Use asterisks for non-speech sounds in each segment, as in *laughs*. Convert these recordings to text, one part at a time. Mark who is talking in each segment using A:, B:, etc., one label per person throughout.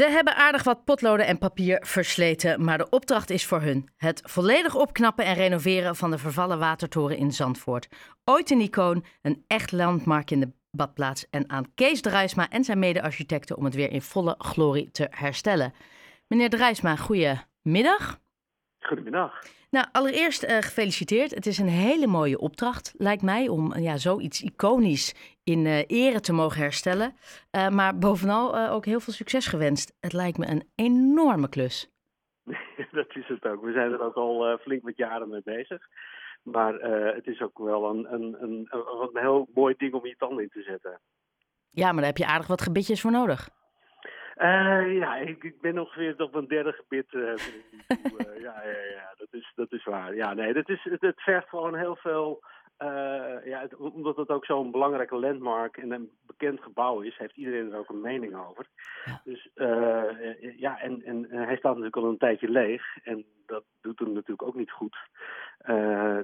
A: Ze hebben aardig wat potloden en papier versleten, maar de opdracht is voor hun: het volledig opknappen en renoveren van de vervallen watertoren in Zandvoort. Ooit een icoon, een echt landmark in de badplaats en aan Kees Drijsma en zijn mede-architecten om het weer in volle glorie te herstellen. Meneer Drijsma, goedemiddag.
B: Goedemiddag.
A: Nou, allereerst uh, gefeliciteerd. Het is een hele mooie opdracht, lijkt mij, om ja, zoiets iconisch in uh, ere te mogen herstellen. Uh, maar bovenal ook heel veel succes gewenst. Het lijkt me een enorme klus. *laughs*
B: Dat is het ook. We zijn er ook al flink wat jaren mee bezig. Maar het is ook wel een, een, een, een, heel mooi ding om je tanden in te zetten.
A: Ja, maar daar heb je aardig wat gebitjes voor nodig.
B: Uh, ja, ik, ik, ben ongeveer op een derde gebit. Uh, uh, *laughs* ja, ja, ja, dat is, dat is waar. Ja, nee, dat is, het, het vergt gewoon heel veel. ja, het, omdat het ook zo'n belangrijke landmark en een bekend gebouw is, heeft iedereen er ook een mening over. Ja. Dus ja, en, en, hij staat natuurlijk al een tijdje leeg en dat doet hem natuurlijk ook niet goed.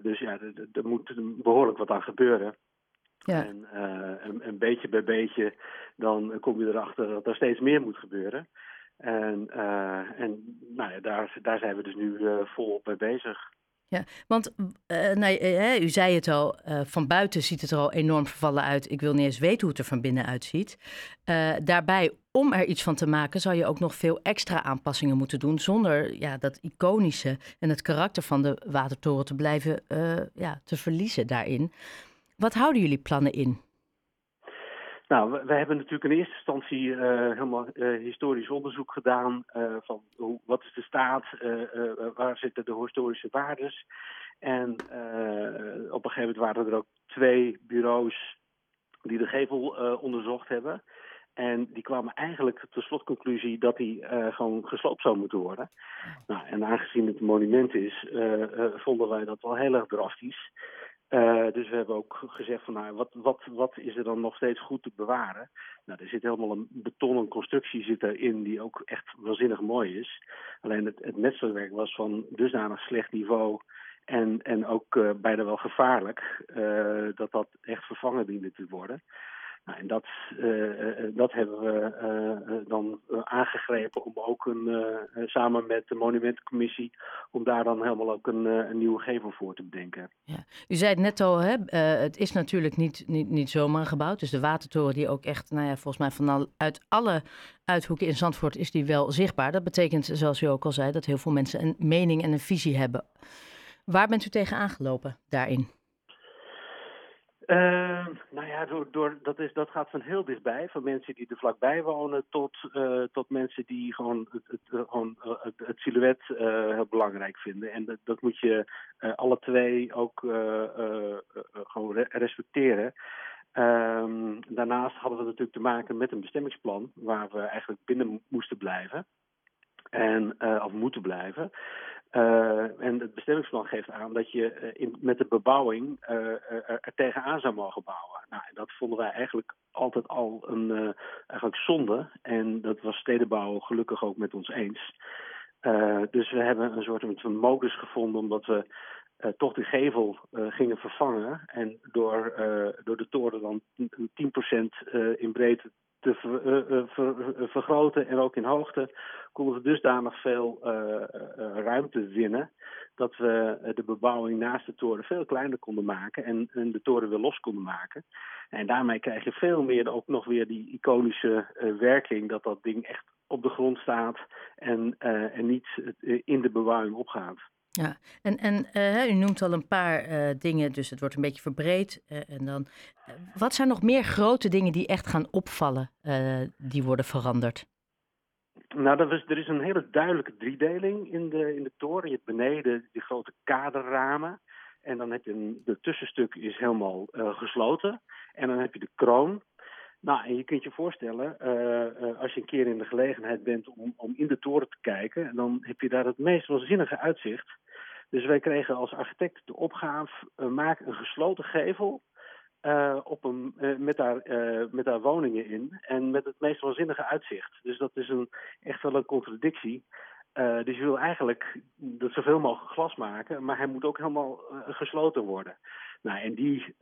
B: dus ja, er moet behoorlijk wat aan gebeuren. Ja. En, uh, en, beetje bij beetje dan kom je erachter dat er steeds meer moet gebeuren. En, uh, en nou ja, daar, daar zijn we dus nu uh, volop mee bezig.
A: Ja, want nou, u zei het al, van buiten ziet het er al enorm vervallen uit. Ik wil niet eens weten hoe het er van binnen uitziet. daarbij, om er iets van te maken, zou je ook nog veel extra aanpassingen moeten doen. Zonder ja, dat iconische en het karakter van de watertoren te blijven ja, te verliezen daarin. Wat houden jullie plannen in?
B: Nou, we, hebben natuurlijk in eerste instantie uh, helemaal uh, historisch onderzoek gedaan uh, van hoe, wat is de staat, waar zitten de historische waardes. En op een gegeven moment waren er ook twee bureaus die de gevel onderzocht hebben. En die kwamen eigenlijk tot de slotconclusie dat die gewoon gesloopt zou moeten worden. Nou, en aangezien het een monument is, vonden wij dat wel heel erg drastisch. Uh, dus we hebben ook gezegd van nou, wat, wat, wat is er dan nog steeds goed te bewaren? Nou, er zit helemaal een betonnen constructie zit erin die ook echt waanzinnig mooi is. Alleen het, het metselwerk was van dusdanig slecht niveau en, en ook uh, bijna wel gevaarlijk uh, dat dat echt vervangen diende te worden. Nou, en dat, uh, dat hebben we uh, dan aangegrepen om ook een, samen met de monumentencommissie, om daar dan helemaal ook een, een nieuwe gevel voor te bedenken.
A: Ja. U zei het net al, hè, het is natuurlijk niet, niet, niet zomaar gebouwd. Dus de watertoren die ook echt, nou ja, volgens mij vanuit alle uithoeken in Zandvoort is die wel zichtbaar. Dat betekent, zoals u ook al zei, dat heel veel mensen een mening en een visie hebben. Waar bent u tegen aangelopen daarin?
B: Uh, nou ja, door, dat, is, dat gaat van heel dichtbij. Van mensen die er vlakbij wonen tot, uh, tot mensen die gewoon het, het, uh, gewoon het, het silhouet heel belangrijk vinden. En dat, dat moet je alle twee ook gewoon respecteren. Um, daarnaast hadden we natuurlijk te maken met een bestemmingsplan waar we eigenlijk binnen moesten blijven. En, of moeten blijven. Uh, en het bestemmingsplan geeft aan dat je uh, in, met de bebouwing uh, er, er tegenaan zou mogen bouwen. Nou, dat vonden wij eigenlijk altijd al een eigenlijk zonde. En dat was stedenbouw gelukkig ook met ons eens. dus we hebben een soort van modus gevonden omdat we toch de gevel gingen vervangen. En door, door de toren dan 10% in breedte te ver, uh, ver, vergroten en ook in hoogte konden we dusdanig veel uh, ruimte winnen dat we de bebouwing naast de toren veel kleiner konden maken en, en, de toren weer los konden maken. En daarmee krijg je veel meer ook nog weer die iconische werking dat dat ding echt op de grond staat en, en niet in de bebouwing opgaat.
A: Ja, en, en uh, u noemt al een paar uh, dingen, dus het wordt een beetje verbreed. Uh, en dan, wat zijn nog meer grote dingen die echt gaan opvallen, die worden veranderd?
B: Nou, is, er is een hele duidelijke driedeling in de, in de toren. Je hebt beneden die grote kaderramen. En dan heb je een, de tussenstuk is helemaal gesloten. En dan heb je de kroon. Nou, en je kunt je voorstellen, als je een keer in de gelegenheid bent om, om in de toren te kijken, dan heb je daar het meest waanzinnige uitzicht. Dus wij kregen als architect de opgave, uh, maak een gesloten gevel op een, met, daar, met daar woningen in en met het meest waanzinnige uitzicht. Dus dat is een, echt wel een contradictie. dus je wil eigenlijk dat zoveel mogelijk glas maken, maar hij moet ook helemaal gesloten worden. Nou, en die,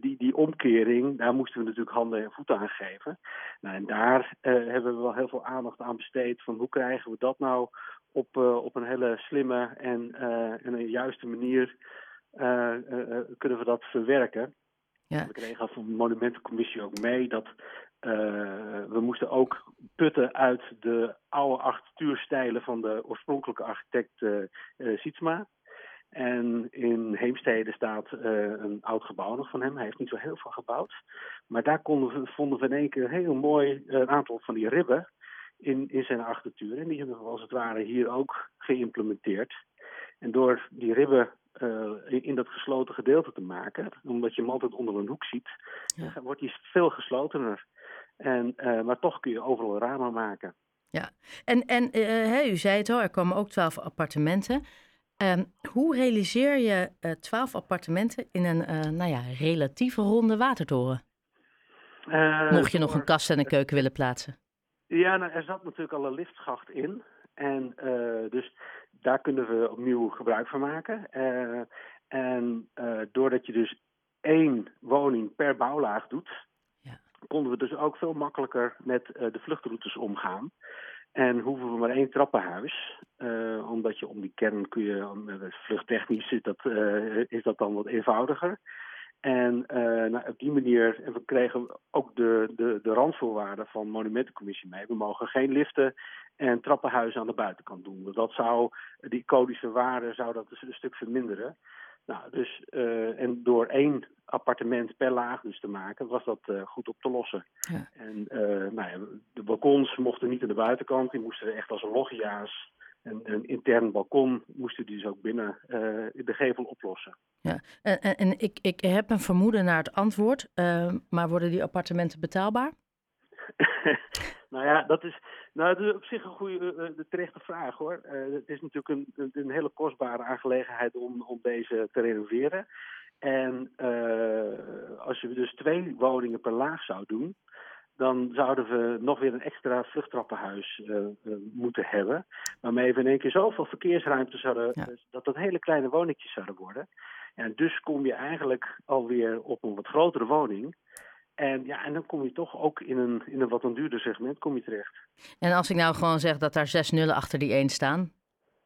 B: die, die omkering, daar moesten we natuurlijk handen en voeten aan geven. Nou, en daar hebben we wel heel veel aandacht aan besteed van hoe krijgen we dat nou op, op een hele slimme en, en een juiste manier kunnen we dat verwerken. Ja. We kregen van de monumentencommissie ook mee dat we moesten ook putten uit de oude architectuurstijlen van de oorspronkelijke architect Sietsma. En in Heemstede staat uh, een oud gebouw nog van hem. Hij heeft niet zo heel veel gebouwd. Maar daar konden we, vonden we in één keer heel mooi een aantal van die ribben in, in zijn architectuur. En die hebben we als het ware hier ook geïmplementeerd. En door die ribben uh, in dat gesloten gedeelte te maken, omdat je hem altijd onder een hoek ziet, ja. wordt hij veel geslotener. En, uh, maar toch kun je overal ramen maken.
A: Ja, en, en uh, u zei het al, er komen ook twaalf appartementen. Um, hoe realiseer je twaalf appartementen in een nou ja, relatieve ronde watertoren? Mocht je nog een kast en een keuken willen plaatsen?
B: Ja, nou, er zat natuurlijk al een liftschacht in. En dus daar kunnen we opnieuw gebruik van maken. Uh, en uh, doordat je dus één woning per bouwlaag doet, ja. konden we dus ook veel makkelijker met de vluchtroutes omgaan. En hoeven we maar één trappenhuis. omdat je om die kern kun je, vluchttechnisch is dat, is dat dan wat eenvoudiger. En nou, op die manier, en we kregen ook de, de, de randvoorwaarden van Monumentencommissie mee. We mogen geen liften en trappenhuizen aan de buitenkant doen. Dat zou, die iconische waarde zou dat dus een stuk verminderen. Nou, dus, uh, en door één appartement per laag dus te maken, was dat uh, goed op te lossen. Ja. En nou ja, de balkons mochten niet aan de buitenkant, die moesten echt als loggia's een, een intern balkon moesten die dus ook binnen de gevel oplossen.
A: Ja, en, en ik, ik heb een vermoeden naar het antwoord, maar worden die appartementen betaalbaar? *laughs*
B: nou ja, dat is, nou, dat is op zich een goede, uh, de terechte vraag hoor. het is natuurlijk een, een hele kostbare aangelegenheid om, om deze te renoveren. En als je dus twee woningen per laag zou doen, dan zouden we nog weer een extra vluchttrappenhuis moeten hebben. Waarmee we in één keer zoveel verkeersruimte zouden, ja. dat dat hele kleine woningjes zouden worden. En dus kom je eigenlijk alweer op een wat grotere woning. En, ja, en dan kom je toch ook in een, in een wat een duurder segment kom je terecht.
A: En als ik nou gewoon zeg dat daar zes nullen achter die één staan,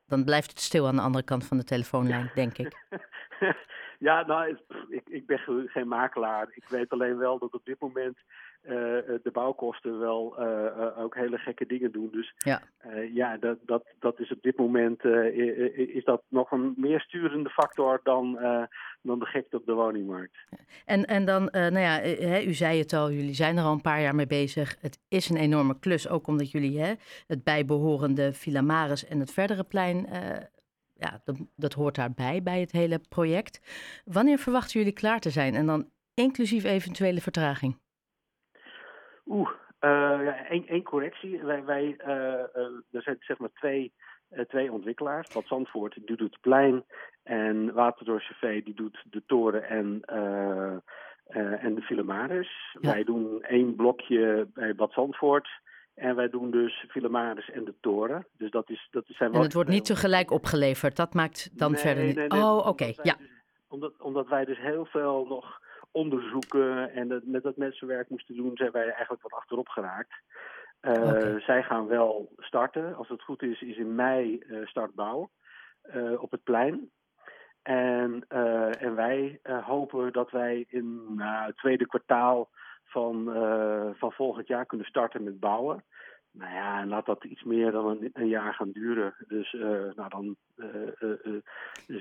A: dan blijft het stil aan de andere kant van de telefoonlijn, denk ik. *laughs*
B: ja, nou, ik, ik ben geen makelaar. Ik weet alleen wel dat op dit moment de bouwkosten wel uh, ook hele gekke dingen doen. Dus ja, ja dat, dat, dat is op dit moment is dat nog een meer sturende factor dan, dan de gekte op de woningmarkt.
A: En, en dan, nou ja, u zei het al, jullie zijn er al een paar jaar mee bezig. Het is een enorme klus, ook omdat jullie hè, het bijbehorende Villa Maris en het verdere plein ja, dat, dat hoort daarbij, bij het hele project. Wanneer verwachten jullie klaar te zijn? En dan inclusief eventuele vertraging?
B: Oeh, uh, één, correctie. Wij, wij, uh, er zijn zeg maar twee, twee ontwikkelaars. Bad Zandvoort die doet het plein en Waterdorp CV die doet de toren en, en de Filamaris. Wij doen één blokje bij Bad Zandvoort. En wij doen dus Filamaris en de toren. Dus dat is, dat zijn
A: en het wordt niet tegelijk opgeleverd. Dat maakt dan verder niet. Nee, nee, oh, oké. Okay. Ja.
B: Dus, omdat, omdat wij dus heel veel nog onderzoeken en met dat mensenwerk moesten doen, zijn wij eigenlijk wat achterop geraakt. Uh, okay. Zij gaan wel starten. Als het goed is, is in mei uh, startbouw uh, op het plein. En, en wij hopen dat wij in nou, het tweede kwartaal van, van volgend jaar kunnen starten met bouwen. Nou ja, en laat dat iets meer dan een, een jaar gaan duren. Dus nou dan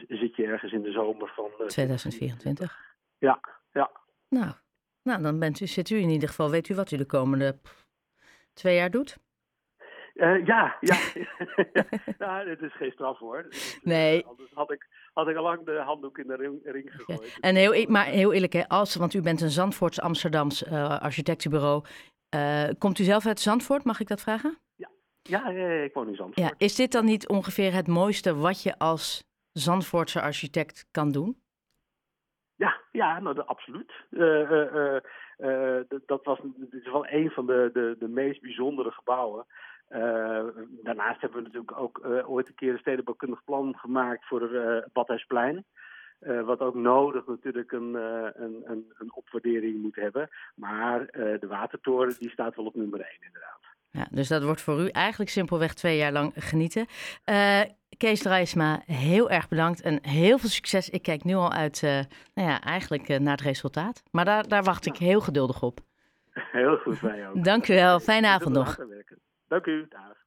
B: zit je ergens in de zomer van...
A: 2024?
B: Ja, ja.
A: Nou, nou dan bent u, zit u in ieder geval, weet u wat u de komende twee jaar doet?
B: Uh, ja, ja. *laughs* *laughs* nou, het is geen straf hoor.
A: Nee.
B: Anders had ik, had ik al lang de handdoek in de ring, ring gegooid.
A: Ja. En heel, e-, maar heel eerlijk, hè, als, want u bent een Zandvoorts Amsterdams uh, architectenbureau. Komt u zelf uit Zandvoort, mag ik dat vragen?
B: Ja, ja, ja, ja ik woon in Zandvoort.
A: Ja, is dit dan niet ongeveer het mooiste wat je als Zandvoortse architect kan doen?
B: Ja, nou, absoluut. Uh, uh, dat was dit is wel een van de, de, de meest bijzondere gebouwen. daarnaast hebben we natuurlijk ook ooit een keer een stedenbouwkundig plan gemaakt voor het Badhuisplein. wat ook nodig natuurlijk een, een, een, een, opwaardering moet hebben. Maar de watertoren die staat wel op nummer 1 inderdaad.
A: Ja, dus dat wordt voor u eigenlijk simpelweg twee jaar lang genieten. Kees Drijsma, heel erg bedankt en heel veel succes. Ik kijk nu al uit, uh, nou ja, eigenlijk uh, naar het resultaat. Maar daar, daar wacht ik heel geduldig op.
B: Heel goed, wij ook.
A: Dank u wel. Fijne avond nog.
B: Dank u. Dag.